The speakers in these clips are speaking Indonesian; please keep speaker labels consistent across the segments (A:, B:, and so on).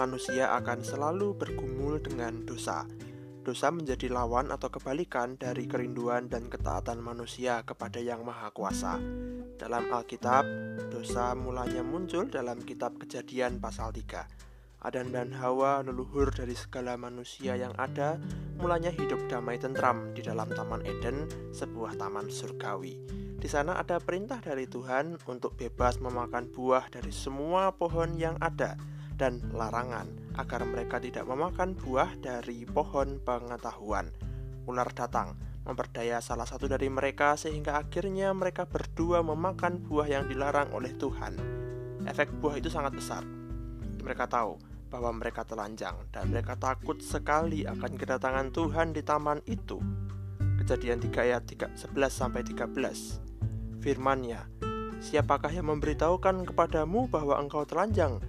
A: manusia akan selalu bergumul dengan dosa. Dosa menjadi lawan atau kebalikan dari kerinduan dan ketaatan manusia kepada Yang Maha Kuasa. Dalam Alkitab, dosa mulanya muncul dalam kitab Kejadian pasal 3. Adam dan Hawa, leluhur dari segala manusia yang ada, mulanya hidup damai tentram di dalam Taman Eden, sebuah taman surgawi. Di sana ada perintah dari Tuhan untuk bebas memakan buah dari semua pohon yang ada dan larangan agar mereka tidak memakan buah dari pohon pengetahuan. Ular datang, memperdaya salah satu dari mereka sehingga akhirnya mereka berdua memakan buah yang dilarang oleh Tuhan. Efek buah itu sangat besar. Mereka tahu bahwa mereka telanjang dan mereka takut sekali akan kedatangan Tuhan di taman itu. Kejadian 3 ayat 11 sampai 13. Firman-Nya, Siapakah yang memberitahukan kepadamu bahwa engkau telanjang?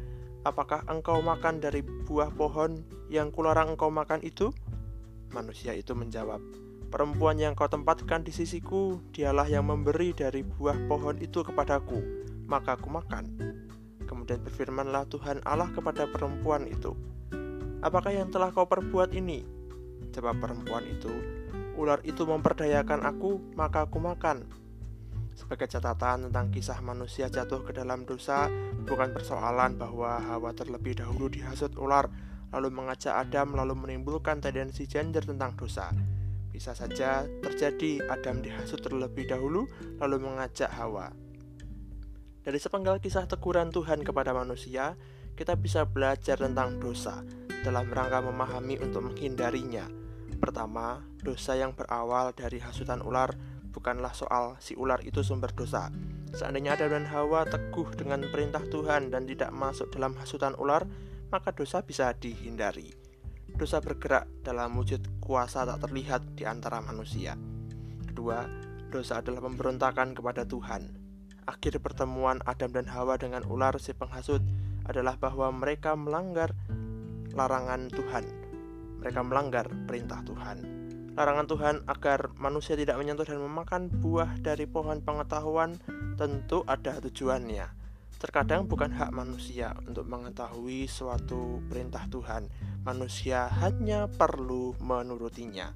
A: Apakah engkau makan dari buah pohon yang kularang engkau makan itu? Manusia itu menjawab, Perempuan yang kau tempatkan di sisiku, dialah yang memberi dari buah pohon itu kepadaku, maka aku makan. Kemudian berfirmanlah Tuhan Allah kepada perempuan itu, Apakah yang telah kau perbuat ini? Jawab perempuan itu, Ular itu memperdayakan aku, maka aku makan. Sebagai catatan tentang kisah manusia jatuh ke dalam dosa, bukan persoalan bahwa Hawa terlebih dahulu dihasut ular, lalu mengajak Adam, lalu menimbulkan tendensi gender tentang dosa. Bisa saja terjadi Adam dihasut terlebih dahulu, lalu mengajak Hawa. Dari sepenggal kisah teguran Tuhan kepada manusia, kita bisa belajar tentang dosa dalam rangka memahami untuk menghindarinya. Pertama, dosa yang berawal dari hasutan ular bukanlah soal si ular itu sumber dosa. Seandainya Adam dan Hawa teguh dengan perintah Tuhan dan tidak masuk dalam hasutan ular, maka dosa bisa dihindari. Dosa bergerak dalam wujud kuasa tak terlihat di antara manusia. Kedua, dosa adalah pemberontakan kepada Tuhan. Akhir pertemuan Adam dan Hawa dengan ular si penghasut adalah bahwa mereka melanggar larangan Tuhan. Mereka melanggar perintah Tuhan. Larangan Tuhan agar manusia tidak menyentuh dan memakan buah dari pohon pengetahuan tentu ada tujuannya. Terkadang bukan hak manusia untuk mengetahui suatu perintah Tuhan. Manusia hanya perlu menurutinya.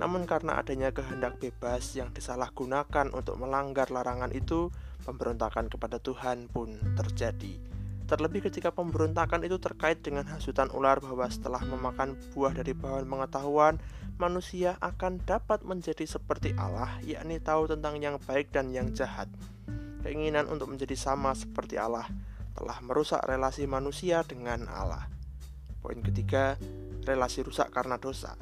A: Namun karena adanya kehendak bebas yang disalahgunakan untuk melanggar larangan itu, pemberontakan kepada Tuhan pun terjadi. Terlebih ketika pemberontakan itu terkait dengan hasutan ular bahwa setelah memakan buah dari pohon pengetahuan, manusia akan dapat menjadi seperti Allah, yakni tahu tentang yang baik dan yang jahat. Keinginan untuk menjadi sama seperti Allah telah merusak relasi manusia dengan Allah. Poin ketiga, relasi rusak karena dosa.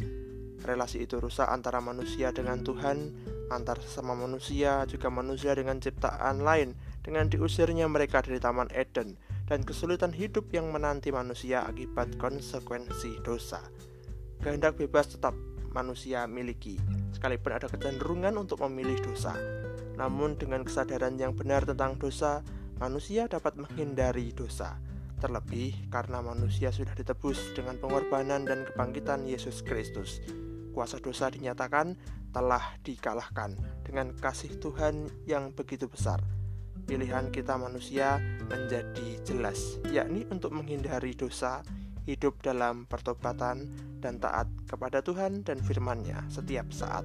A: Relasi itu rusak antara manusia dengan Tuhan, antar sesama manusia, juga manusia dengan ciptaan lain, dengan diusirnya mereka dari Taman Eden, dan kesulitan hidup yang menanti manusia akibat konsekuensi dosa. Kehendak bebas tetap manusia miliki, sekalipun ada kecenderungan untuk memilih dosa. Namun, dengan kesadaran yang benar tentang dosa, manusia dapat menghindari dosa. Terlebih karena manusia sudah ditebus dengan pengorbanan dan kebangkitan Yesus Kristus. Kuasa dosa dinyatakan telah dikalahkan dengan kasih Tuhan yang begitu besar. Pilihan kita manusia menjadi jelas, yakni untuk menghindari dosa hidup dalam pertobatan dan taat kepada Tuhan dan firman-Nya setiap saat.